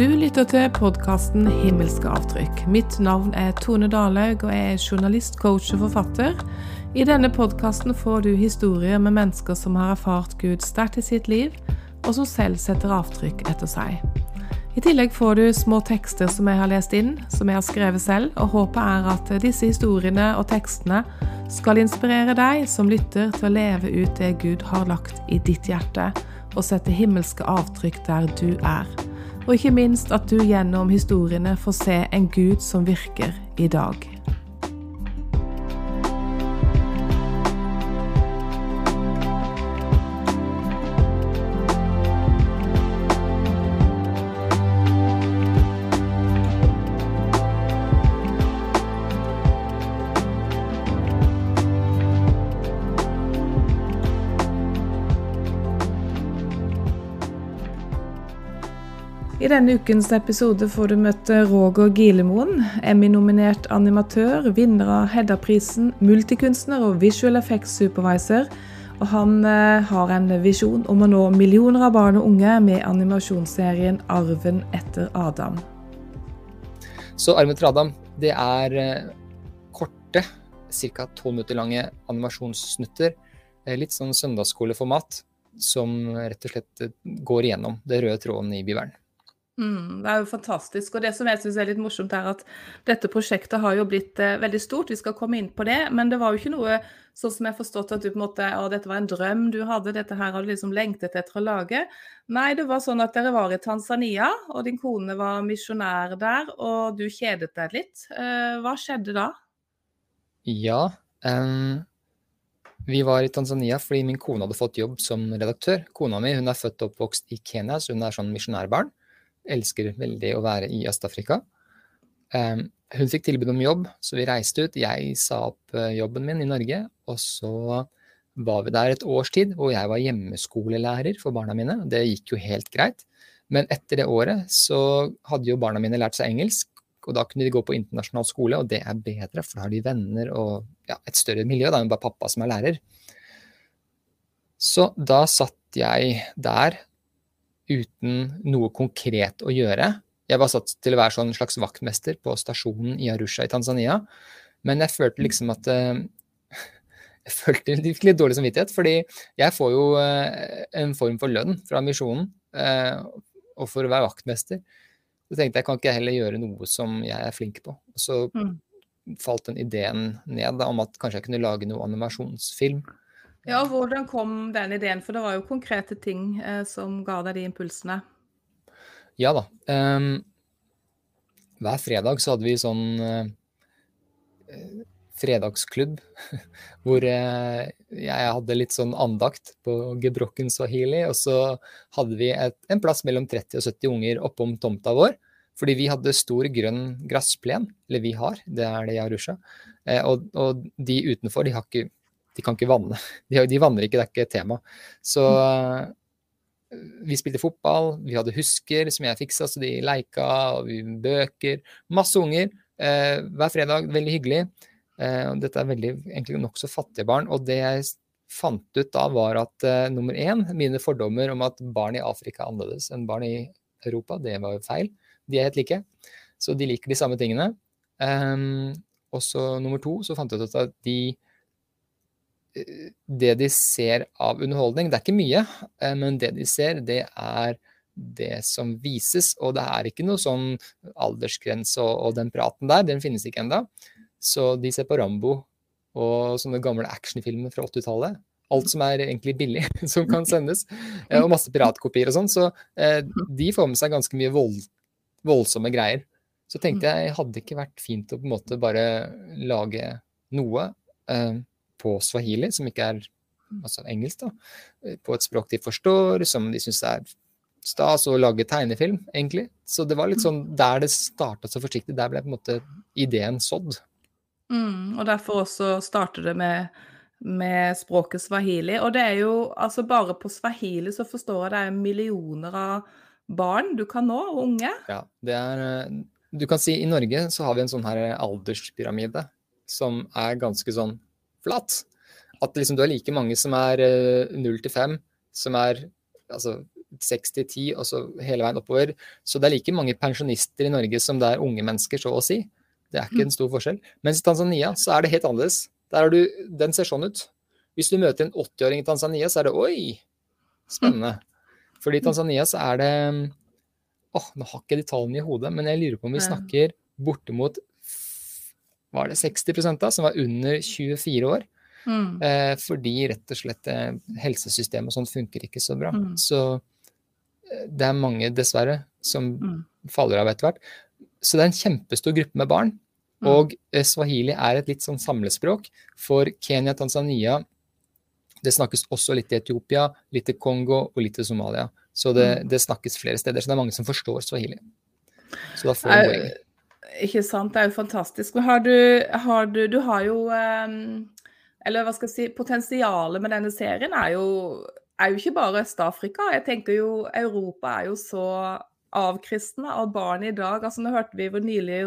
Du lytter til podkasten Himmelske avtrykk. Mitt navn er Tone Dalhaug, og jeg er journalist, coach og forfatter. I denne podkasten får du historier med mennesker som har erfart Gud sterkt i sitt liv, og som selv setter avtrykk etter seg. I tillegg får du små tekster som jeg har lest inn, som jeg har skrevet selv, og håpet er at disse historiene og tekstene skal inspirere deg som lytter til å leve ut det Gud har lagt i ditt hjerte og sette himmelske avtrykk der du er. Og ikke minst at du gjennom historiene får se en Gud som virker i dag. I denne ukens episode får du møte Roger Gilemoen, Emmy-nominert animatør, vinner av Hedda-prisen, multikunstner og visual effects supervisor. Og han eh, har en visjon om å nå millioner av barn og unge med animasjonsserien 'Arven etter Adam'. Så 'Arven etter Adam' det er eh, korte, ca. tolv minutter lange animasjonssnutter. Eh, litt sånn søndagsskoleformat som rett og slett går igjennom det røde tråden i Bibelen. Mm, det er jo fantastisk. Og det som jeg syns er litt morsomt, er at dette prosjektet har jo blitt eh, veldig stort. Vi skal komme inn på det. Men det var jo ikke noe sånn som jeg forstått at du på en måte Å, dette var en drøm du hadde, dette her har du liksom lengtet etter å lage. Nei, det var sånn at dere var i Tanzania, og din kone var misjonær der, og du kjedet deg litt. Eh, hva skjedde da? Ja. Um, vi var i Tanzania fordi min kone hadde fått jobb som redaktør. Kona mi hun er født og oppvokst i Kenya, så hun er sånn misjonærbarn elsker veldig å være i Øst-Afrika. Um, hun fikk tilbud om jobb, så vi reiste ut. Jeg sa opp uh, jobben min i Norge, og så var vi der et års tid hvor jeg var hjemmeskolelærer for barna mine. Det gikk jo helt greit. Men etter det året så hadde jo barna mine lært seg engelsk, og da kunne de gå på internasjonal skole, og det er bedre, for da har de venner og ja, et større miljø da enn bare pappa som er lærer. Så da satt jeg der uten noe konkret å gjøre. Jeg var satt til å være sånn slags vaktmester på stasjonen i Arusha i Tanzania. Men jeg følte liksom at uh, Jeg følte litt dårlig samvittighet, fordi jeg får jo uh, en form for lønn fra misjonen. Uh, og for å være vaktmester. Så tenkte jeg kan ikke heller gjøre noe som jeg er flink på. Og så mm. falt den ideen ned da, om at kanskje jeg kunne lage noe animasjonsfilm. Ja, hvordan kom den ideen? For det var jo konkrete ting eh, som ga deg de impulsene. Ja da. Um, hver fredag så hadde vi sånn uh, fredagsklubb hvor uh, jeg hadde litt sånn andakt på gebrokken swahili. Og så hadde vi et, en plass mellom 30 og 70 unger oppom tomta vår. Fordi vi hadde stor grønn gressplen, eller vi har, det er det i Arusha. Uh, og, og de utenfor, de har ikke de kan ikke vanne. De, de, vanner ikke, det er ikke et tema. Så vi spilte fotball, vi hadde husker som jeg fiksa, så de leika, og vi bøker. Masse unger eh, hver fredag. Veldig hyggelig. Eh, dette er veldig, egentlig nokså fattige barn. Og det jeg fant ut da, var at eh, nummer én, mine fordommer om at barn i Afrika er annerledes enn barn i Europa, det var jo feil. De er helt like. Så de liker de samme tingene. Um, og så nummer to, så fant jeg ut at de det de ser av underholdning. Det er ikke mye, eh, men det de ser, det er det som vises. Og det er ikke noe sånn aldersgrense og, og den praten der, den finnes ikke ennå. Så de ser på Rambo og sånne gamle actionfilmer fra 80-tallet. Alt som er egentlig billig, som kan sendes. Eh, og masse piratkopier og sånn. Så eh, de får med seg ganske mye vold, voldsomme greier. Så tenkte jeg hadde det ikke vært fint å på en måte bare lage noe. Eh, på swahili, som ikke er altså engelsk, da, på et språk de forstår, som de syns er stas å lage tegnefilm, egentlig. Så det var litt sånn der det starta så forsiktig, der ble på en måte ideen sådd. Mm, og derfor også starter det med, med språket swahili. Og det er jo altså bare på swahili så forstår jeg det er millioner av barn du kan nå, og unge. Ja, det er Du kan si i Norge så har vi en sånn her alderspyramide som er ganske sånn flat. At liksom, du har like mange som er eh, 0 til 5, som er altså, seks til ti, og så hele veien oppover. Så det er like mange pensjonister i Norge som det er unge mennesker, så å si. Det er ikke en stor forskjell. Mens i Tanzania så er det helt annerledes. Du, Den ser sånn ut. Hvis du møter en 80-åring i Tanzania, så er det oi, spennende. Fordi i Tanzania så er det åh, Nå har ikke de tallene i hodet, men jeg lurer på om vi snakker bortimot var det 60 da, som var under 24 år. Mm. Eh, fordi rett og slett eh, helsesystemet og sånt funker ikke så bra. Mm. Så eh, det er mange, dessverre, som mm. faller av etter hvert. Så det er en kjempestor gruppe med barn. Mm. Og eh, swahili er et litt sånn samlespråk for Kenya, Tanzania. Det snakkes også litt i Etiopia, litt i Kongo og litt i Somalia. Så det, mm. det, snakkes flere steder. Så det er mange som forstår swahili. Så da får du poenget. Ikke sant. Det er jo fantastisk. Men har du, har du, du har jo um, Eller hva skal jeg si Potensialet med denne serien er jo, er jo ikke bare Øst-Afrika. Jeg tenker jo Europa er jo så avkristne av barn i dag. altså Nå hørte vi hvor nylig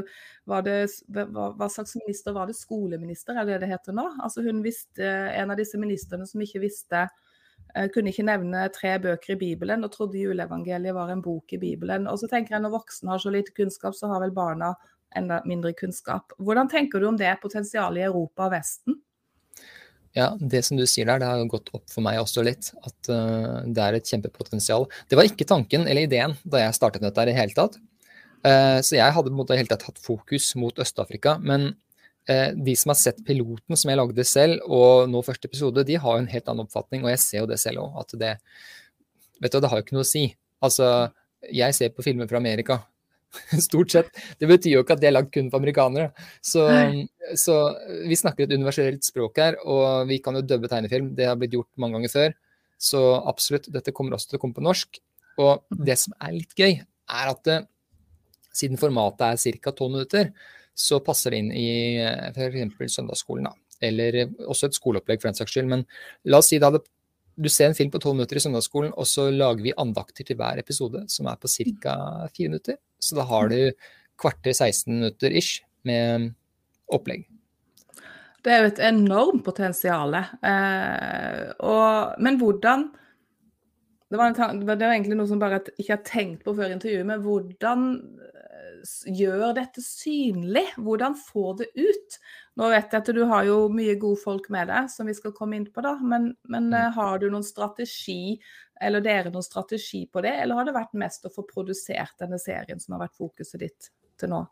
var det, hva, hva, slags minister var det? Skoleminister, er det det heter nå? Altså Hun visste, en av disse ministrene som ikke visste Eh, kunne ikke nevne tre bøker i Bibelen og trodde juleevangeliet var en bok i Bibelen. Og så tenker jeg Når voksne har så lite kunnskap, så har vel barna enda mindre kunnskap. Hvordan tenker du om det potensialet i Europa og Vesten? Ja, Det som du sier der, det har gått opp for meg også litt. At uh, det er et kjempepotensial. Det var ikke tanken eller ideen da jeg startet dette i det hele tatt. Uh, så jeg hadde på en måte helt tatt hatt fokus mot Øst-Afrika. Men de som har sett piloten som jeg lagde selv, og nå første episode, de har jo en helt annen oppfatning, og jeg ser jo det selv òg, at det Vet du, det har jo ikke noe å si. Altså, jeg ser på filmer fra Amerika, stort sett. Det betyr jo ikke at de er lagd kun for amerikanere. Så, så, vi snakker et universelt språk her, og vi kan jo dubbe tegnefilm. Det har blitt gjort mange ganger før. Så absolutt, dette kommer også til å komme på norsk. Og det som er litt gøy, er at det, siden formatet er ca. tolv minutter, så passer det inn i eh, f.eks. søndagsskolen. Da. Eller eh, også et skoleopplegg for den saks skyld. Men la oss si da du ser en film på tolv minutter i søndagsskolen, og så lager vi andakter til hver episode, som er på ca. fire minutter. Så da har du kvarter 16 minutter ish med opplegg. Det er jo et enormt potensial. Eh, men hvordan det var, en, det var, egentlig noe som bare jeg ikke har tenkt på før intervjuet, men hvordan gjør dette synlig? Hvordan få det ut? Nå vet jeg at du har jo mye gode folk med deg, som vi skal komme inn på, da. Men, men mm. Eh, har du noen strategi, eller dere noen strategi på det? Eller har det vært mest å få produsert denne serien som har vært fokuset ditt til nå?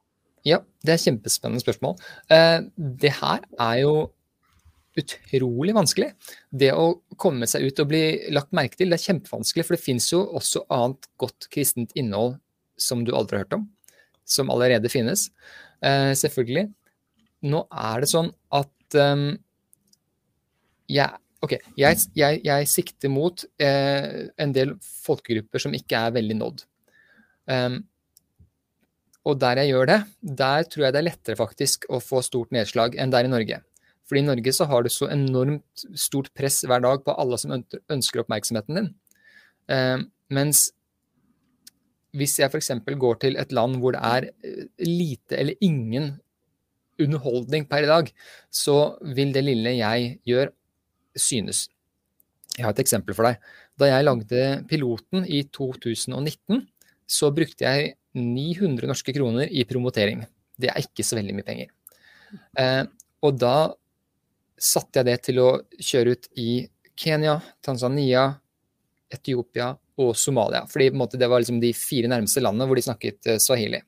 Ja, det er kjempespennende spørsmål. Eh, det her er jo utrolig vanskelig. Det å komme seg ut og bli lagt merke til, det er kjempevanskelig. For det fins jo også annet godt kristent innhold som du aldri har hørt om som allerede finnes. Eh, selvfølgelig. Nå er det sånn at um, jeg, okay, jeg, jeg, jeg, sikter mot eh, en del folkegrupper som ikke er veldig nådd. Um, og der jeg gjør det, der tror jeg det er lettere faktisk å få stort nedslag enn der i Norge. Fordi i Norge så har du så enormt stort press hver dag på alle som ønsker oppmerksomheten din. Um, mens hvis jeg f.eks. går til et land hvor det er eh, lite eller ingen underholdning per i dag, så vil det lille jeg gjør, synes. Jeg har et eksempel for deg. Da jeg lagde piloten i 2019, så brukte jeg 900 norske kroner i promotering. Det er ikke så veldig mye penger. Eh, og da satte jeg det til å kjøre ut i Kenya, Tanzania, Etiopia og Somalia. fordi måte, Det var liksom de fire nærmeste landene hvor de snakket uh, swahili.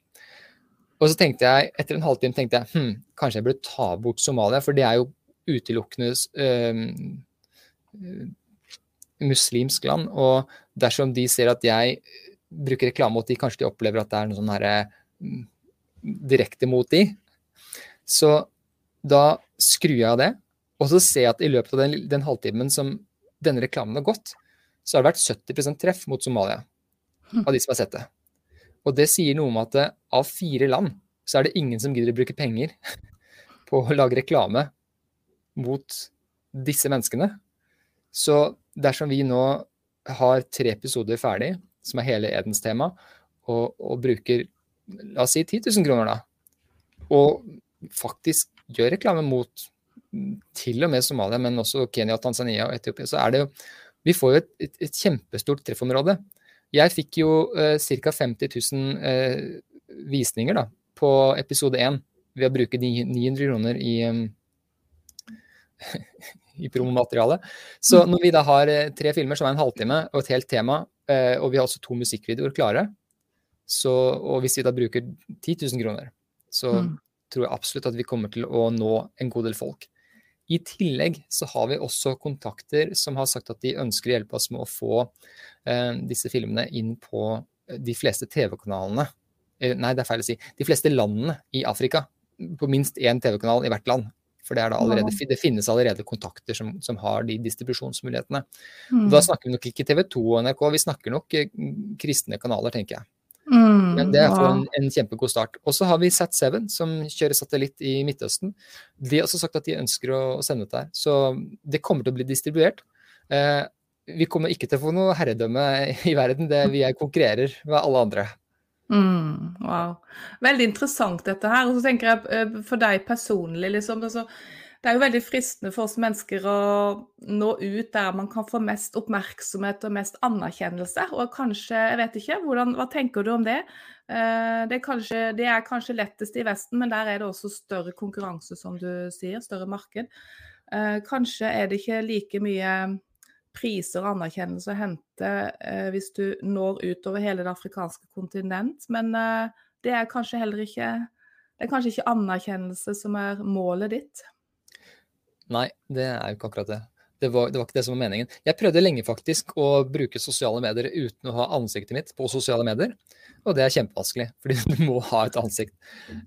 Og så tenkte jeg, Etter en halvtime tenkte jeg hm, kanskje jeg burde ta bort Somalia, for det er jo utelukkende øh, muslimsk land. Og dersom de ser at jeg bruker reklame mot de, kanskje de opplever at det er noe sånn her, um, direkte mot de. Så da skrur jeg av det, og så ser jeg at i løpet av den, den halvtimen som denne reklamen har gått, så har det vært 70% treff mot Somalia av de som har sett det. Og det sier noe om at eh, av fire land så er det ingen som gidder å bruke penger på å lage reklame mot disse menneskene. Så dersom vi nå har tre episoder ferdig, som er hele Edens tema, og, og bruker la oss si 10 000 kroner, da, og faktisk gjør reklame mot til og med Somalia, men også Kenya, Tanzania og Etiopia, så er det jo vi får jo et, et, et kjempestort treffområde. Jeg fikk jo eh, ca. 50 000 eh, visninger da, på episode 1 ved å bruke 900 kroner i, um, i promomaterialet. Så mm. når vi da har eh, tre filmer som er en halvtime og et helt tema, uh, og vi har også to musikkvideoer klare, så, og hvis vi da bruker 10 000 kroner, så mm. tror jeg absolutt at vi kommer til å nå en god del folk. I tillegg så har vi også kontakter som har sagt at de ønsker å hjelpe oss med å få eh, disse filmene inn på de fleste TV-kanalene. Eh, nei, det er feil å si. De fleste landene i Afrika. På minst én TV-kanal i hvert land. For det, allerede, det, finnes allerede kontakter som, som har de distribusjonsmulighetene. Mm. Da snakker vi nok ikke TV 2 og NRK, vi snakker nok eh, kristne kanaler, tenker jeg. Mm, Men det er for en, en kjempegod start. Og så har vi Sat7, som kjører satellitt i Midtøsten. De har også sagt at de ønsker å, sende dette her. Så det kommer til å bli distribuert. Eh, vi kommer ikke til å få noe herredømme i verden. Det, vi er konkurrerer med alle andre. Mm, wow. Veldig interessant dette her. Og så tenker jeg eh, for deg personlig, liksom. Altså, det er jo veldig fristende for oss mennesker å nå ut der man kan få mest oppmerksomhet og mest anerkjennelse. Og kanskje, jeg vet ikke, hvordan, hva tenker du om det? Eh, det er, kanskje, det er kanskje lettest i Vesten, men der er det også større konkurranse, som du sier. Større marked. Eh, kanskje er det ikke like mye priser og anerkjennelse å hente eh, hvis du når ut over hele det afrikanske kontinent, men det er kanskje heller ikke det er kanskje ikke anerkjennelse som er målet ditt? Nei, det er jo ikke akkurat det. Det var, det var, ikke det som var meningen. Jeg prøvde lenge faktisk å bruke sosiale medier uten å ha ansiktet mitt på sosiale medier. Og det er kjempevanskelig, fordi du må ha et ansikt.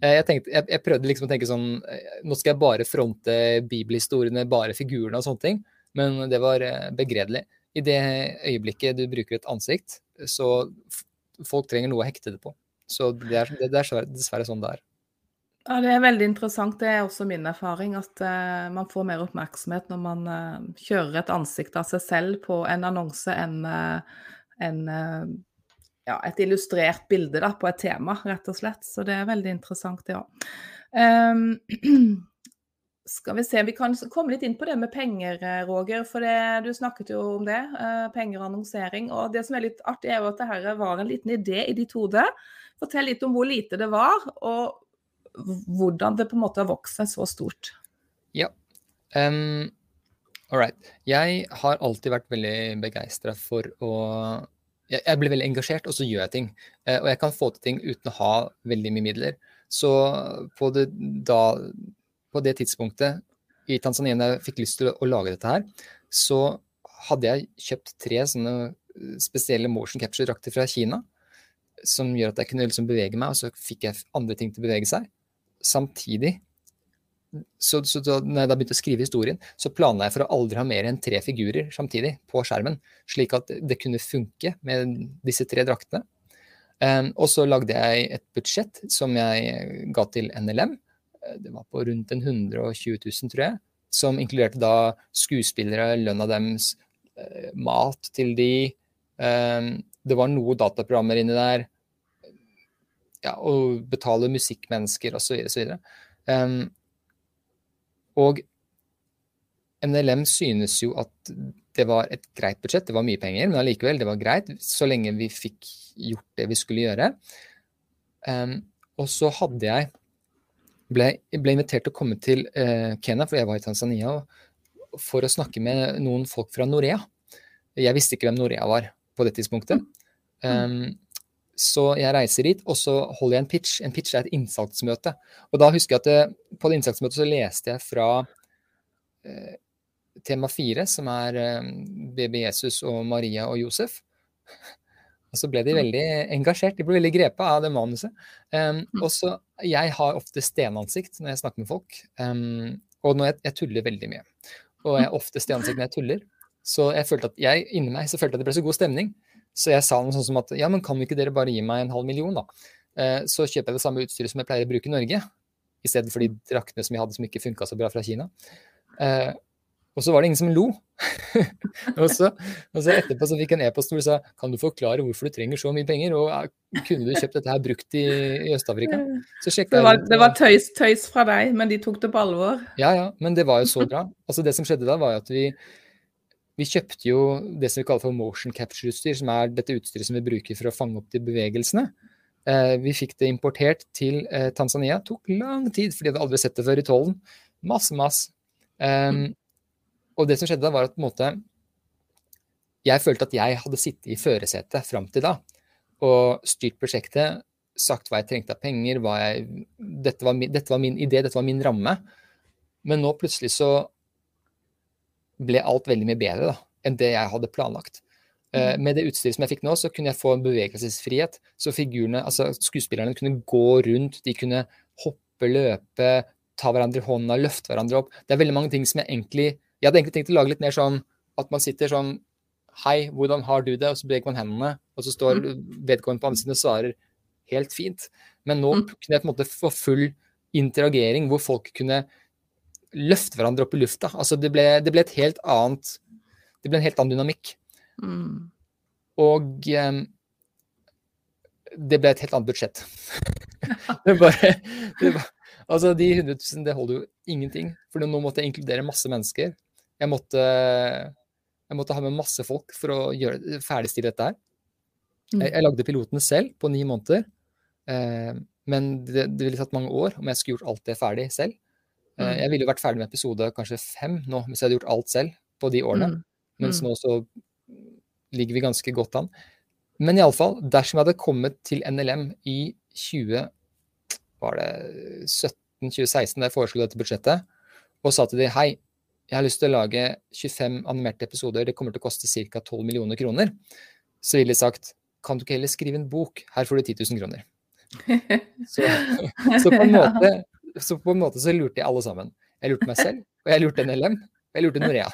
Eh, jeg, tenkte, jeg, jeg prøvde liksom å tenke sånn eh, Nå skal jeg bare fronte bibelhistoriene, bare figurene og sånne ting. Men det var eh, begredelig. I det øyeblikket du bruker et ansikt, så folk trenger noe å hekte det på. Så det er, det er dessverre sånn det er. Ja, Det er veldig interessant. Det er også min erfaring at uh, man får mer oppmerksomhet når man uh, kjører et ansikt av seg selv på en annonse enn uh, en, ja, et illustrert bilde da, på et tema, rett og slett. Så det er veldig interessant, det ja. Um, skal vi se, Vi kan komme litt inn på det med penger, Roger. For det, du snakket jo om det. penger og annonsering. Og det som er litt artig, er jo at dette var en liten idé i ditt hode. Fortell litt om hvor lite det var. og hvordan det på en måte har vokst seg så stort. Ja. Um, All right. Jeg har alltid vært veldig begeistra for å jeg, blir veldig engasjert, og så gjør jeg ting. Uh, og jeg kan få til ting uten å ha veldig mye midler. Så på det, da, på det tidspunktet i Tanzania da jeg fikk lyst til å, å lage dette her, så hadde jeg kjøpt tre sånne spesielle motion capture-drakter fra Kina. Som gjør at jeg kunne liksom bevege meg, og så fikk jeg andre ting til å bevege seg samtidig så, så, så når jeg da begynte å skrive historien, så planla jeg for å aldri ha mer enn tre figurer samtidig på skjermen, slik at det kunne funke med disse tre draktene. Um, og så lagde jeg et budsjett som jeg ga til NLM. Det var på rundt 120 000, tror jeg. Som inkluderte da skuespillere, lønna deres, uh, mat til de. Um, det var noen dataprogrammer inni der ja, å betale musikkmennesker osv. osv. Um, og NLM synes jo at det var et greit budsjett, det var mye penger, men allikevel, det var greit så lenge vi fikk gjort det vi skulle gjøre. Um, og så hadde jeg ble, ble, invitert til å komme til uh, Kenya, for jeg var i Tanzania, for å snakke med noen folk fra Norea. Jeg visste ikke hvem Norea var på det tidspunktet. Um, så jeg reiser dit, og så holder jeg en pitch. En pitch er et innsalgsmøte. Og da husker jeg at det, eh, på det innsalgsmøtet så leste jeg fra eh, tema fire, som er eh, baby Jesus og Maria og Josef. Og så ble de mm. veldig engasjert. De ble veldig grepet av det manuset. Um, og så, Jeg har ofte stenansikt når jeg snakker med folk. Um, og når jeg, jeg, tuller veldig mye. Og jeg har ofte stenansikt når jeg tuller. Så jeg følte at jeg inni meg så følte at det ble så god stemning så jeg sa noe sånn som at ja, men kan ikke dere bare gi meg en halv million, da? Eh, så kjøper jeg det samme utstyret som jeg pleier å bruke i Norge, i stedet for de draktene som jeg hadde som ikke funka så bra fra Kina. Eh, og så var det ingen som lo. og, så, og, så, etterpå så fikk jeg en e-post hvor de sa kan du forklare hvorfor du trenger så mye penger, og kunne du kjøpt dette her brukt i, i Øst-Afrika? Det var, det var tøys, tøys, fra deg, men de tok det på alvor? Ja, ja, men det var jo så bra. Altså Det som skjedde da, var jo at vi vi kjøpte jo det som vi kaller for motion capture-utstyr, som er dette utstyret som vi bruker for å fange opp de bevegelsene. Eh, vi fikk det importert til eh, Tanzania. Tok lang tid, fordi jeg hadde aldri sett det før i tollen. Masse mas. Um, og det som skjedde da, var at på en måte jeg følte at jeg hadde sittet i førersetet fram til da og styrt prosjektet, sagt hva jeg trengte av penger, jeg, dette, var min, dette, var min, idé, dette var min ramme. Men nå plutselig så ble alt veldig mye bedre da, enn det jeg hadde planlagt. Mm. med det utstyret som jeg fikk nå, så kunne jeg få en bevegelsesfrihet. Så figurene, altså skuespillerne kunne gå rundt, de kunne hoppe, løpe, ta hverandre i hånda, løfte hverandre opp. Det er veldig mange ting som jeg egentlig Jeg hadde egentlig tenkt å lage litt mer sånn at man sitter sånn Hei, hvordan har du det? Og så beveger man hendene, og så står mm. vedkommende på andre siden og svarer helt fint. Men nå mm. kunne jeg på en måte få full interagering hvor folk kunne løfte hverandre opp i lufta. Altså det ble, det ble et helt annet Det ble en helt annen dynamikk. Mm. Og um, det ble et helt annet budsjett. det bare, det var, altså De 100 000 det holder jo ingenting. For nå måtte jeg inkludere masse mennesker. Jeg måtte, jeg måtte ha med masse folk for å gjøre, ferdigstille dette her. Mm. Jeg, jeg, lagde pilotene selv på ni måneder. Eh, men det, det, ville tatt mange år om jeg skulle gjort alt det ferdig selv. Eh, mm. jeg ville jo vært ferdig med episode kanskje fem nå, hvis jeg hadde gjort alt selv på de årene. Mm. Mens mm. nå så ligger vi ganske godt an. Men iallfall, dersom jeg hadde kommet til NLM i 20 var det 17-2016 da jeg foreslo dette budsjettet, og sa til de hei, jeg har lyst til å lage 25 animerte episoder, det kommer til å koste ca. 12 millioner kroner, så ville de sagt kan du ikke heller skrive en bok, her får du 10 000 kroner. Så, så, på måte, så, på en måte, så lurte jeg alle sammen. Jeg lurte meg selv, og jeg lurte NLM, og jeg lurte Norea.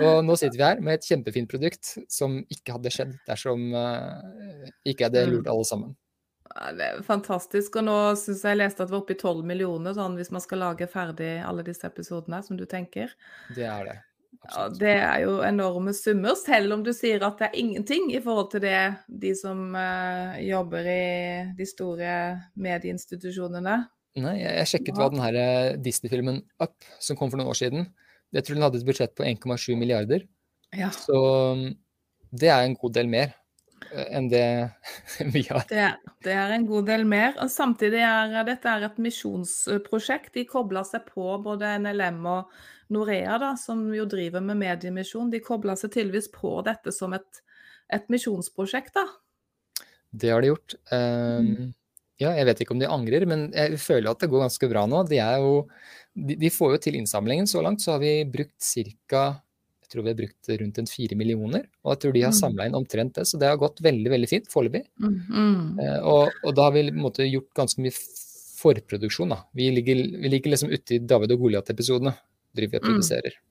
Og nå sitter vi her med et kjempefint produkt som ikke hadde skjedd dersom uh, ikke hadde lurt alle sammen. Det er fantastisk. Og nå syns jeg jeg leste at det var oppe i 12 millioner sånn, hvis man skal lage ferdig alle disse episodene, som du tenker. Det er det. Ja, det er jo enorme summer, selv om du sier at det er ingenting i forhold til det de som uh, jobber i de store medieinstitusjonene. Nei, jeg, sjekket hva den her eh, Disney-filmen Up, som kom for noen år siden Jeg tror den hadde et budsjett på 1,7 milliarder. Ja. Så mm, det er en god del mer. Eh, enn det vi har. Det, det, er en god del mer. og Samtidig er dette er et misjonsprosjekt. De kobler seg på både NLM og Norea, da, som jo driver med mediemisjon. De kobler seg tydeligvis på dette som et, et misjonsprosjekt. da. Det har de gjort. Um, ja, jeg vet ikke om de angrer, men jeg føler at det går ganske bra nå. De, jo, de, de får jo til innsamlingen. Så langt så har vi brukt ca tror vi har brukt rundt en fire millioner. Og jeg tror de har mm. samla inn omtrent det, så det har gått veldig veldig fint foreløpig. Mm, mm. Eh, og, og, da har vi måte gjort ganske mye forproduksjon. da. Vi ligger, vi ligger liksom ute i David og Goliat-episodene. Driver og mm.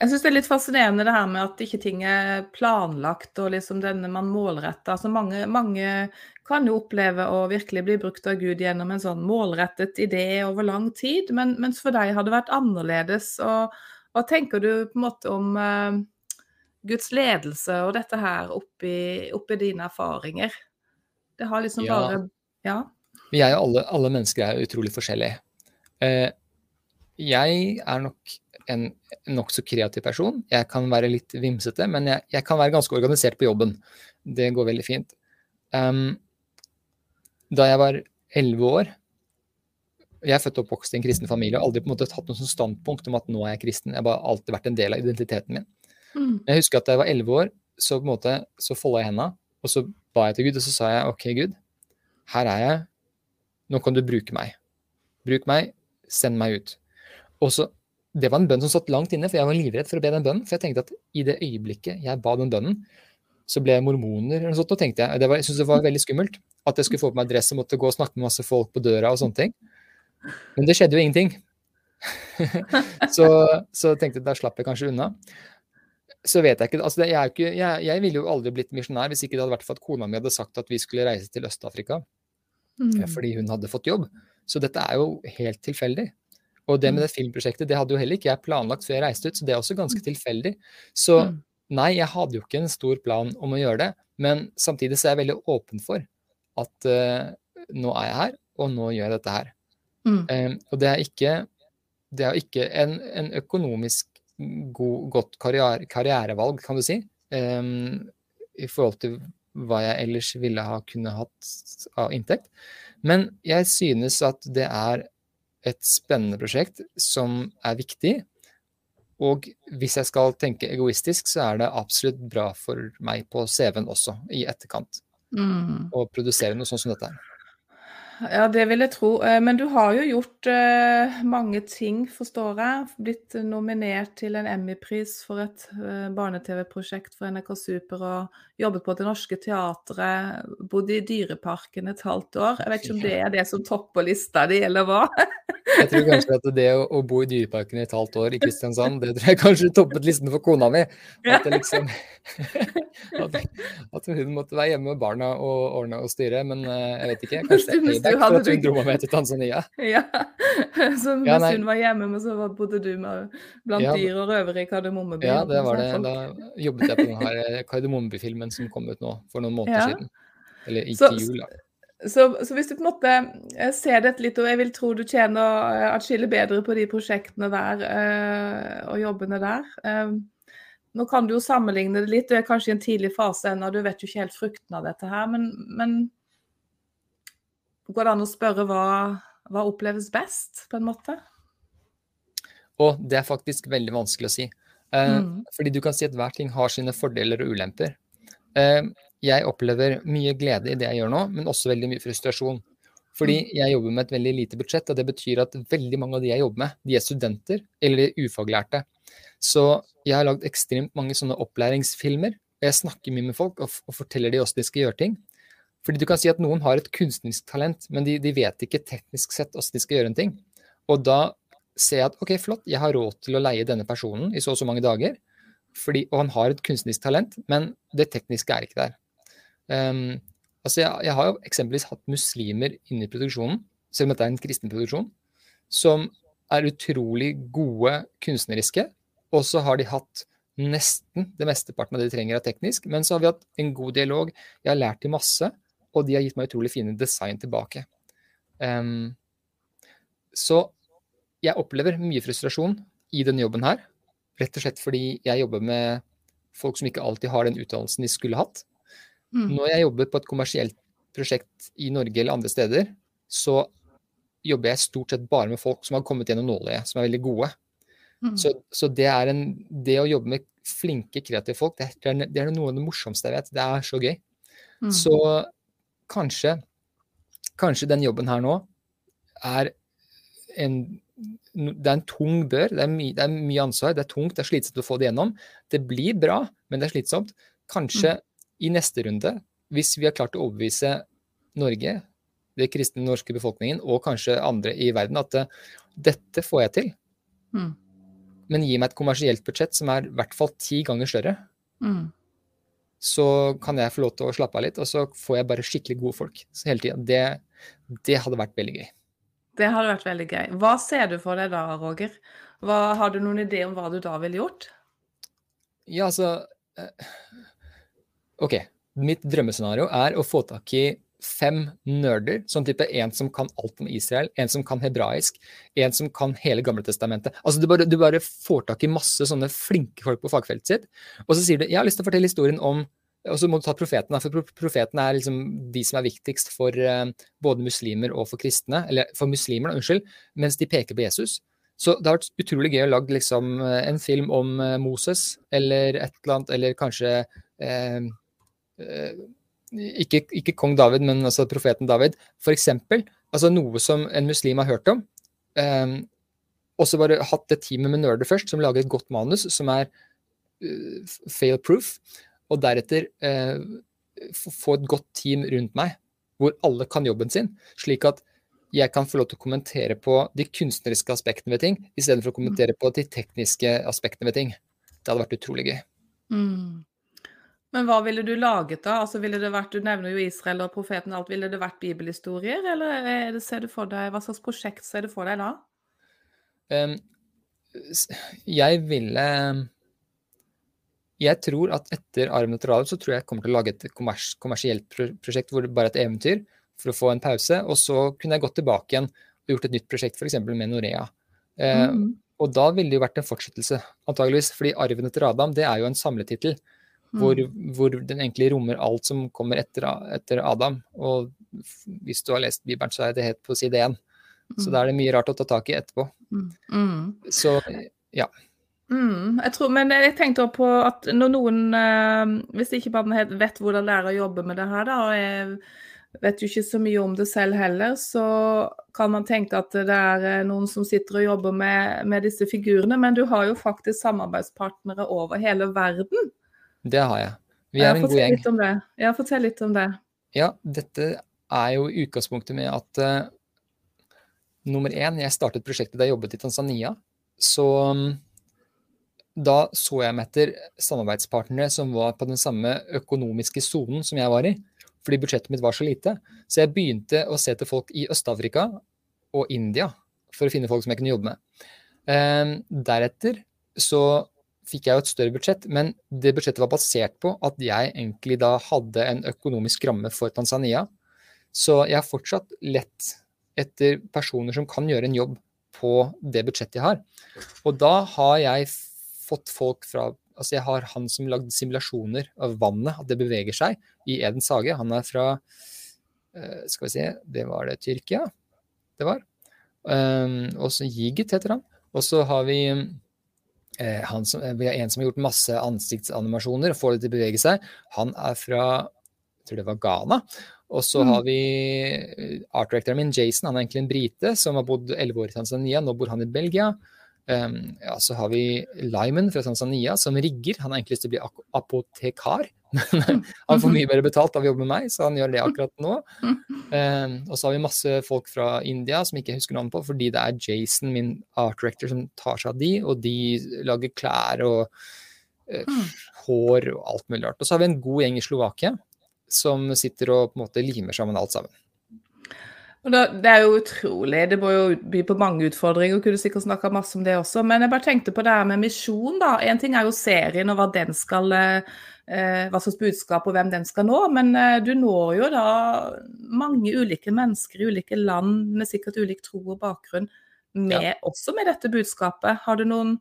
Jeg syns det er litt fascinerende det her med at ikke ting er planlagt og liksom denne man målretter. Altså mange, mange, kan jo oppleve å virkelig bli brukt av Gud gjennom en sånn målrettet idé over lang tid, men, mens for deg har det vært annerledes. og hva tenker du på en måte om uh, Guds ledelse og dette her oppi, oppi dine erfaringer? Det har liksom ja. bare Ja. Vi er jo alle, alle mennesker er utrolig forskjellige. Uh, jeg er nok en nokså kreativ person. Jeg kan være litt vimsete, men jeg, jeg, kan være ganske organisert på jobben. Det går veldig fint. Um, da jeg var elleve år, jeg er født og oppvokst i en kristen familie og aldri på en måte tatt noe sånn standpunkt om at nå er jeg kristen. Jeg har bare alltid vært en del av identiteten min. Mm. Jeg husker at da jeg var elleve år, så på en måte, så folda jeg henda, og så ba jeg til Gud, og så sa jeg OK, Gud, her er jeg. Nå kan du bruke meg. Bruk meg, send meg ut. Og så, Det var en bønn som satt langt inne, for jeg var livredd for å be den bønnen. For jeg tenkte at i det øyeblikket jeg ba den bønnen, så ble jeg mormoner eller noe sånt. Og tenkte jeg, det var, jeg syntes det var veldig skummelt at jeg skulle få på meg dress og måtte gå og snakke med masse folk på døra og sånne ting. Men det skjedde jo ingenting. så, så tenkte jeg da slapp jeg kanskje unna. Så vet jeg ikke altså jeg, ikke, jeg, jeg, ville jo aldri blitt misjonær hvis ikke det hadde vært for at kona mi hadde sagt at vi skulle reise til Øst-Afrika. Mm. Fordi hun hadde fått jobb. Så dette er jo helt tilfeldig. Og det med mm. det filmprosjektet det hadde jo heller ikke jeg planlagt før jeg reiste ut, så det er også ganske mm. tilfeldig. Så mm. nei, jeg hadde jo ikke en stor plan om å gjøre det, men samtidig så er jeg veldig åpen for at uh, nå er jeg her, og nå gjør jeg dette her. Mm. Um, og det er ikke, det er ikke en, en, økonomisk god, godt karriere, karrierevalg, kan du si, um, i forhold til hva jeg ellers ville ha kunne hatt av inntekt. Men jeg synes at det er et spennende prosjekt som er viktig. Og hvis jeg skal tenke egoistisk, så er det absolutt bra for meg på CV-en også, i etterkant. Mm. Å produsere noe sånt som dette her. Ja, det vil jeg tro. Eh, men du har jo gjort uh, mange ting, forstår jeg. Blitt nominert til en Emmy-pris for et uh, barne-TV-prosjekt for NRK Super og jobbet på Det Norske Teatret. Bodd i Dyreparken et halvt år. Jeg vet ikke om det er det som topper lista di, eller hva? jeg tror kanskje at det å, å, bo i Dyreparken i et halvt år i Kristiansand, det tror jeg kanskje toppet listen for kona mi. At, liksom, at, at, hun måtte være hjemme med barna og ordne og styre. Men jeg vet ikke. Kanskje det er du hadde for at hun dro meg med til Tanzania. Ja, så ja, hun var hjemme, men så bodde du med blant ja, dyr og røvere i Kardemommeby? Ja, det var det. Da jobbet jeg på denne Kardemommeby-filmen som kom ut nå for noen måneder ja. siden. Eller ikke så, jul, da. Så, så, hvis du på en måte eh, ser dette litt, og jeg vil tro du tjener eh, atskillig bedre på de prosjektene der øh, og jobbene der øh, Nå kan du jo sammenligne det litt, du er kanskje i en tidlig fase ennå, du vet jo ikke helt frukten av dette her. Men, men Går det an å spørre hva, hva oppleves best, på en måte? Og det er faktisk veldig vanskelig å si. Eh, mm. Fordi du kan si at hver ting har sine fordeler og ulemper. Eh, jeg opplever mye glede i det jeg gjør nå, men også veldig mye frustrasjon. Fordi mm. jeg jobber med et veldig lite budsjett, og det betyr at veldig mange av de jeg jobber med, de er studenter eller ufaglærte. Så jeg har lagd ekstremt mange sånne opplæringsfilmer. og Jeg snakker mye med folk og, og forteller dem hvordan de skal gjøre ting. Fordi du kan si at noen har et kunstnerisk talent, men de, de vet ikke teknisk sett hvordan de skal gjøre en ting. Og da ser jeg at ok, flott, jeg har råd til å leie denne personen i så og så mange dager. Fordi, og han har et kunstnerisk talent, men det tekniske er ikke der. Um, altså jeg, jeg, har jo eksempelvis hatt muslimer inne i produksjonen, selv om dette er en kristen produksjon, som er utrolig gode kunstneriske, og så har de hatt nesten det mesteparten av det de trenger av teknisk, men så har vi hatt en god dialog, jeg har lært dem masse, og de har gitt meg utrolig fine design tilbake. Um, så jeg opplever mye frustrasjon i denne jobben her. Rett og slett fordi jeg jobber med folk som ikke alltid har den utdannelsen de skulle hatt. Mm. Når jeg jobber på et kommersielt prosjekt i Norge eller andre steder, så jobber jeg stort sett bare med folk som har kommet gjennom nåløyet, som er veldig gode. Mm. Så, så det, en, det, å jobbe med flinke, kreative folk, det er, det er, noe av det morsomste jeg vet. Det er så gøy. Mm. Så kanskje, kanskje den jobben her nå er en det er en tung bør. Det er, my, det er, mye ansvar. Det er tungt, det er slitsomt å få det gjennom. Det blir bra, men det er slitsomt. Kanskje mm. i neste runde, hvis vi har klart å overbevise Norge, det kristne norske befolkningen, og kanskje andre i verden, at uh, dette får jeg til. Mm. Men gi meg et kommersielt budsjett som er i hvert fall ti ganger større. Mm så kan jeg få lov til å slappe av litt, og så får jeg bare skikkelig gode folk hele tida. Det, det, hadde vært veldig gøy. Det hadde vært veldig gøy. Hva ser du for deg da, Roger? Hva, har du noen idé om hva du da ville gjort? Ja, altså eh, OK. Mitt drømmescenario er å få tak i fem nerder, sånn type en som kan alt om Israel, en som kan hebraisk, en som kan hele Gamletestamentet. Altså, du bare, du bare får tak i masse sånne flinke folk på fagfeltet sitt, og så sier du jeg har lyst til å fortelle historien om og så må du ta profetene, for profetene er liksom de som er viktigst for uh, både muslimer og for kristne, eller for muslimer, da, unnskyld, mens de peker på Jesus. Så det har vært utrolig gøy å lage liksom, en film om uh, Moses, eller et eller annet, eller kanskje uh, ikke, ikke, kong David, men altså profeten David, f.eks. Altså noe som en muslim har hørt om. Um, og så bare hatt det teamet med nerder først, som lager et godt manus som er uh, fail proof. Og deretter uh, få et godt team rundt meg, hvor alle kan jobben sin. Slik at jeg kan få lov til å kommentere på de kunstneriske aspektene ved ting, istedenfor å kommentere på de tekniske aspektene ved ting. Det hadde vært utrolig gøy. Mm. Men hva ville du laget da? Altså ville det vært, Du nevner jo Israel og profeten og alt. Ville det vært bibelhistorier, eller det, ser du for deg, hva slags prosjekt ser du for deg da? Um, jeg ville Jeg tror at etter Arven etter Radium så tror jeg jeg kommer til å lage et kommers, kommersielt prosjekt hvor det bare er et eventyr for å få en pause. Og så kunne jeg gått tilbake igjen og gjort et nytt prosjekt, f.eks. med Norea. Uh, mm. Og da ville det jo vært en fortsettelse, antageligvis. Fordi arven etter Adam, det er jo en samletittel. Hvor, Mm. hvor den egentlig rommer alt som kommer etter, etter Adam. Og hvis du har lest Bibelen, så er det helt på side én. Så da er det mye rart å ta tak i etterpå. Mm. Mm. Så Mm, jeg tror, men jeg tenkte også på at når noen, eh, hvis ikke man vet hvordan det er å jobbe med det her, da, og jeg vet jo ikke så mye om det selv heller, så kan man tenke at det er eh, noen som sitter og jobber med, med disse figurene, men du har jo faktisk samarbeidspartnere over hele verden. Det har jeg. Vi er er en god gjeng. litt om det. Ja, fortell litt om det. Ja, dette er jo utgangspunktet med at uh, nummer én, jeg startet prosjektet da jeg jobbet i Tanzania. Så um, da så jeg meg etter samarbeidspartnere som var på den samme økonomiske sonen som jeg var i. Fordi budsjettet mitt var så lite. Så jeg begynte å se til folk i Øst-Afrika og India for å finne folk som jeg kunne jobbe med. Um, deretter så fikk jeg jo et større budsjett, men det budsjettet var basert på at jeg egentlig da hadde en økonomisk ramme for Tanzania. Så jeg har fortsatt lett etter personer som kan gjøre en jobb på det budsjettet jeg har. Og da har jeg fått folk fra Altså jeg har han som lagde simulasjoner av vannet, at det beveger seg, i Edens hage. Han er fra eh, Skal vi se, det var det Tyrkia det var. Um, og så Jigit heter han. Og så har vi han som, vi har en som har gjort masse ansiktsanimasjoner og får det til å bevege seg. Han er fra jeg tror det var Ghana. Og så har vi eh, art directoren min, Jason. Han er egentlig en brite som har bodd elleve år i Tanzania. Nå bor han i Belgia. Um, ja, så har vi Lyman fra Tanzania som rigger. Han har egentlig lyst til å bli apotekar, men han får mye bedre betalt av å jobbe med meg, så han gjør det akkurat nå. Um, og så har vi masse folk fra India som ikke husker navnet på, fordi det er Jason, min art director, som tar seg av de, og de lager klær og eh, hår og alt mulig rart. Og så har vi en god gjeng i Slovakia som sitter og på en måte limer sammen alt sammen. Da, det er jo utrolig. Det må jo by på mange utfordringer. og kunne sikkert snakka masse om det også. Men jeg bare tenkte på det her med misjon, da. En ting er jo serien og hva den skal eh, Hva slags budskap og hvem den skal nå. Men eh, du når jo da mange ulike mennesker i ulike land med sikkert ulik tro og bakgrunn, med, også med dette budskapet. Har du noen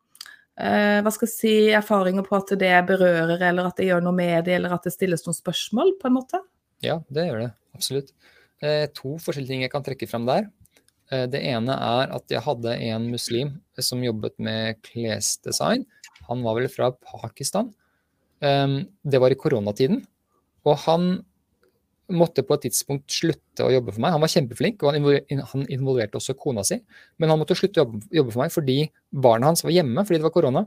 eh, hva skal jeg si, erfaringer på at det berører, eller at det gjør noe med det, eller at det stilles noen spørsmål, på en måte? Ja, det gjør det. Absolutt. Eh, to forskjellige ting jeg kan trekke fram der. Eh, det ene er at jeg hadde en muslim som jobbet med klesdesign. Han var vel fra Pakistan. Um, det var i koronatiden. Og han måtte på et tidspunkt slutte å jobbe for meg. Han var kjempeflink, og han invol- han involverte også kona si. Men han måtte slutte å jobbe for meg fordi barna hans var hjemme fordi det var korona.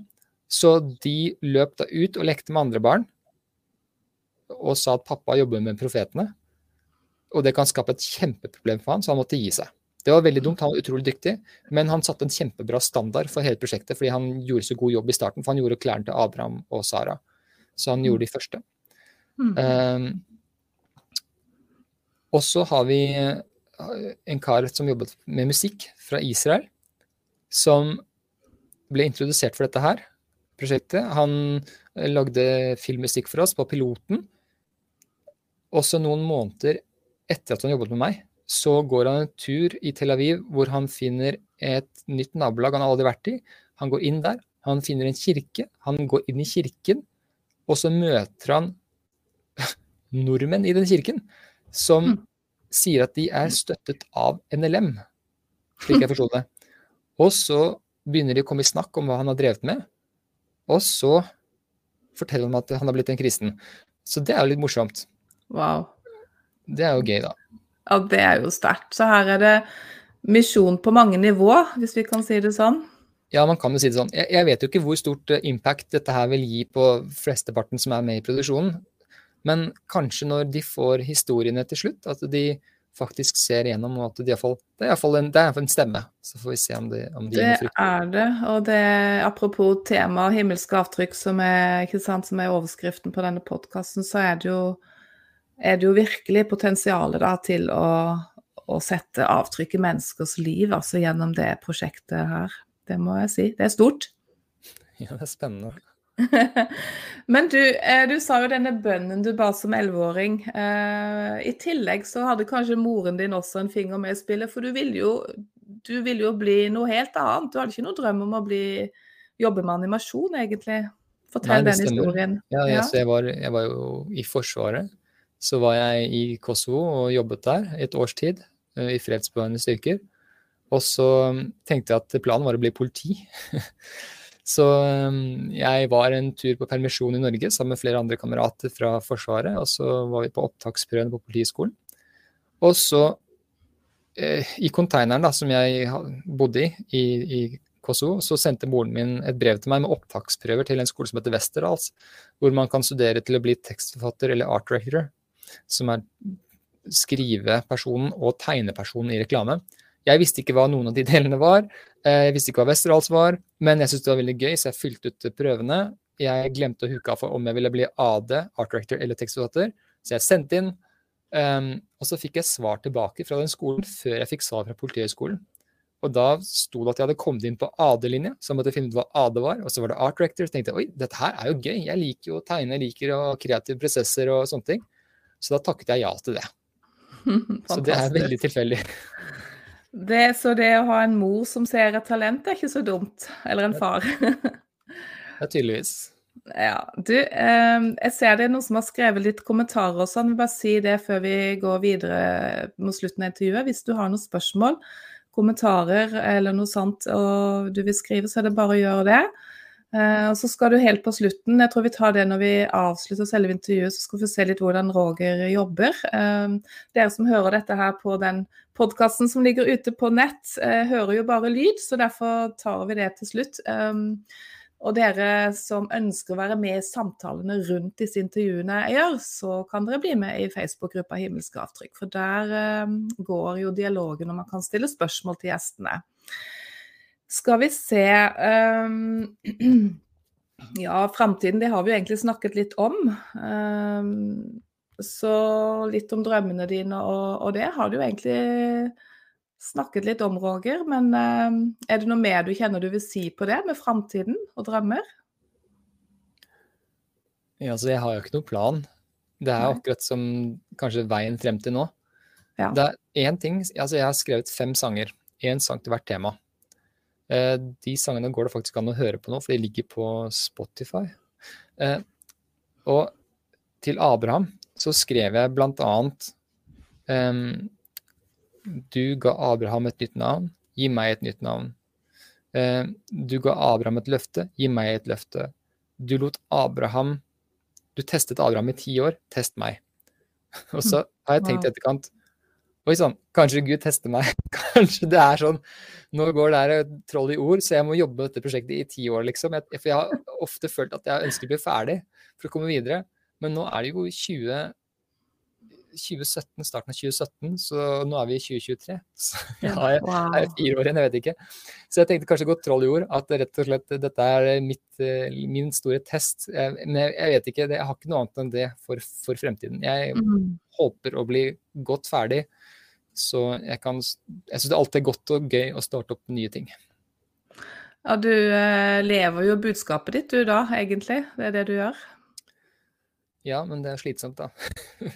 Så de løp da ut og lekte med andre barn og sa at pappa jobber med profetene. Og det kan skape et kjempeproblem for han, så han måtte gi seg. Det var veldig dumt, han var utrolig dyktig, men han satte en kjempebra standard for hele prosjektet fordi han gjorde så god jobb i starten, for han gjorde klærne til Abraham og Sara. Så han gjorde de første. Mm. Um, og så har vi eh, en kar som jobbet med musikk fra Israel, som ble introdusert for dette her prosjektet. Han eh, lagde filmmusikk for oss på piloten. Også noen måneder etter at han jobbet med meg, så går han en tur i Tel Aviv hvor han finner et nytt nabolag han har aldri vært i. Han går inn der, han finner en kirke, han går inn i kirken, og så møter han nordmenn i den kirken som Mm. sier at de er støttet av NLM, slik jeg forsto det. Og så begynner de å komme i snakk om hva han har drevet med, og så forteller han at han har blitt en kristen. Så det er jo litt morsomt. Wow. Det er jo gøy, da. Ja, det er jo sterkt. Så her er det misjon på mange nivå, hvis vi kan si det sånn. Ja, man kan jo si det sånn. Jeg, jeg vet jo ikke hvor stort eh, impact dette her vil gi på flesteparten som er med i produksjonen, men kanskje når de får historiene til slutt, at de faktisk ser igjennom, og at de iallfall, det er iallfall en, det er en stemme. Så får vi se om de, om de Det er det. Og det, apropos tema himmelske avtrykk, som er, sant, som er overskriften på denne podkasten, så er det jo, er det jo virkelig potensialet da, til å, å sette avtrykk i menneskers liv, altså gjennom det prosjektet her. Det må jeg si. Det er stort. Ja, det er spennende. Men du, eh, du sa jo denne bønnen du ba som elleveåring. Eh, I tillegg så hadde kanskje moren din også en finger med i spillet, for du ville jo du ville jo bli noe helt annet. Du hadde ikke noe drøm om å bli, jobbe med animasjon, egentlig. Fortell den historien. Ja, ja. Jeg, var, jeg, var, jo i Forsvaret. Så var jeg i Kosovo og jobbet der et års tid eh, i fredsbevarende styrker. Og så mm, tenkte jeg at planen var å bli politi. Så um, jeg var en tur på permisjon i Norge sammen med flere andre kamerater fra Forsvaret. Og så var vi på opptaksprøvene på Politihøgskolen. Og så, eh, i konteineren som jeg bodde i, i, i Kosovo, så sendte moren min et brev til meg med opptaksprøver til en skole som heter Westerdals, hvor man kan studere til å bli tekstforfatter eller art director, som er skrivepersonen og tegnepersonen i reklame. Jeg visste ikke hva noen av de delene var. Eh, jeg visste ikke hva Westerdals var, men jeg syntes det var veldig gøy, så jeg fylte ut prøvene. Jeg glemte å huke av for om jeg ville bli AD, art director eller tekstforfatter, så jeg sendte inn. Um, og så fikk jeg svar tilbake fra den skolen før jeg fikk svar fra Politihøgskolen. Og da sto det at jeg hadde kommet inn på AD-linja, så jeg måtte finne ut hva AD var. Og så var det art director. Så tenkte jeg oi, dette her er jo gøy. Jeg liker jo å tegne, jeg liker å kreative prosesser og sånne ting. Så da takket jeg ja til det. så det er veldig tilfeldig. Det, så det å ha en mor som ser et talent, er ikke så dumt. Eller en far. ja, tydeligvis. Ja, du, eh, jeg ser det er noen som har skrevet litt kommentarer også. Jeg vil Bare si det før vi går videre mot slutten av intervjuet. Hvis du har noen spørsmål, kommentarer eller noe sånt og du vil skrive, så er det bare å gjøre det. Eh, og så skal du helt på slutten, jeg tror vi tar det når vi avslutter selve intervjuet, så skal vi se litt hvordan Roger jobber. Eh, dere som hører dette her på den podkasten som ligger ute på nett, eh, hører jo bare lyd, så derfor tar vi det til slutt. Og dere som ønsker å være med i samtalene rundt disse intervjuene jeg gjør, så kan dere bli med i Facebook-gruppa Himmelske avtrykk. For der går jo dialogen, og man kan stille spørsmål til gjestene. Skal vi se um, Ja, framtiden, det har vi jo egentlig snakket litt om. Um, så litt om drømmene dine og, og, det har du jo egentlig snakket litt om, Roger. Men um, er det noe mer du kjenner du vil si på det med framtiden og drømmer? Ja, altså jeg har jo ikke noen plan. Det er akkurat som kanskje veien frem til nå. Ja. Det er én ting Altså, jeg har skrevet fem sanger. Én sang til hvert tema. Eh, de sangene går det faktisk an å høre på nå, for de ligger på Spotify. Eh, og til Abraham så skrev jeg blant annet um, Du ga Abraham et nytt navn, gi meg et nytt navn. Uh, du ga Abraham et løfte, gi meg et løfte. Du lot Abraham Du testet Abraham i ti år, test meg. Og så har jeg tenkt i etterkant Oi sann, kanskje Gud tester meg. Kanskje det er sånn Nå går det her troll i ord, så jeg må jobbe med dette prosjektet i ti år, liksom. Jeg, for jeg har ofte følt at jeg ønsker å bli ferdig for å komme videre. Men nå er det jo 20, 2017, starten av 2017, så nå er vi i 2023. Så ja, jeg, wow. er fire år igjen, jeg vet ikke. Så jeg tenkte kanskje gå troll i ord, at rett og slett dette er mitt, eh, min store test. Men jeg vet ikke, jeg har ikke noe annet enn det for, for fremtiden. Jeg mm. håper å bli godt ferdig så jeg, kan, jeg syns det alltid er godt og gøy å starte opp nye ting. Ja, du eh, lever jo budskapet ditt du da, egentlig. Det er det du gjør. Ja, men det er slitsomt, da.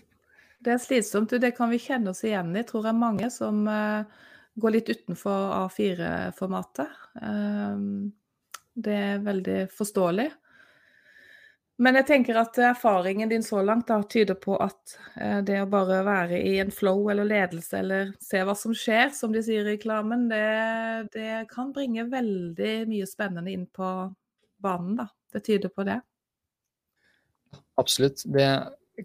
det er slitsomt, du. Det kan vi kjenne oss igjen i, tror jeg mange som eh, går litt utenfor A4-formatet. Eh, det er veldig forståelig. Men jeg tenker at erfaringen din så langt da, tyder på at eh, det å bare være i en flow eller ledelse eller se hva som skjer, som de sier i reklamen, det, det kan bringe veldig mye spennende inn på banen. da. Det tyder på det. Absolutt. Det,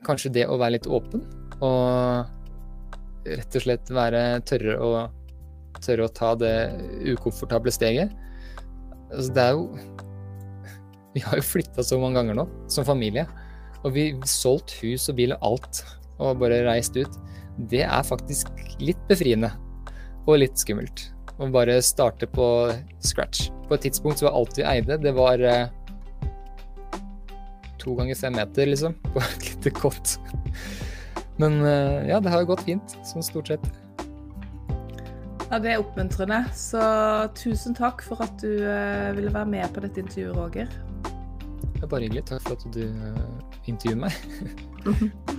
kanskje det å være litt åpen og rett og slett være tørre å, tørre å ta det ukomfortable steget. Altså, det er jo vi har jo flytta så mange ganger nå, som familie. Og vi har solgt hus og bil og alt, og bare reist ut. Det er faktisk litt befriende. Og litt skummelt. Å bare starte på scratch. På et tidspunkt så var alt vi eide, det var eh, to ganger fem meter, liksom. På et lite kott. Men eh, ja, det har jo gått fint, sånn stort sett. Ja, Det er oppmuntrende. Så tusen takk for at du eh, ville være med på dette intervjuet, Roger. Det er bare hyggelig. Takk for at du uh, intervjuer meg.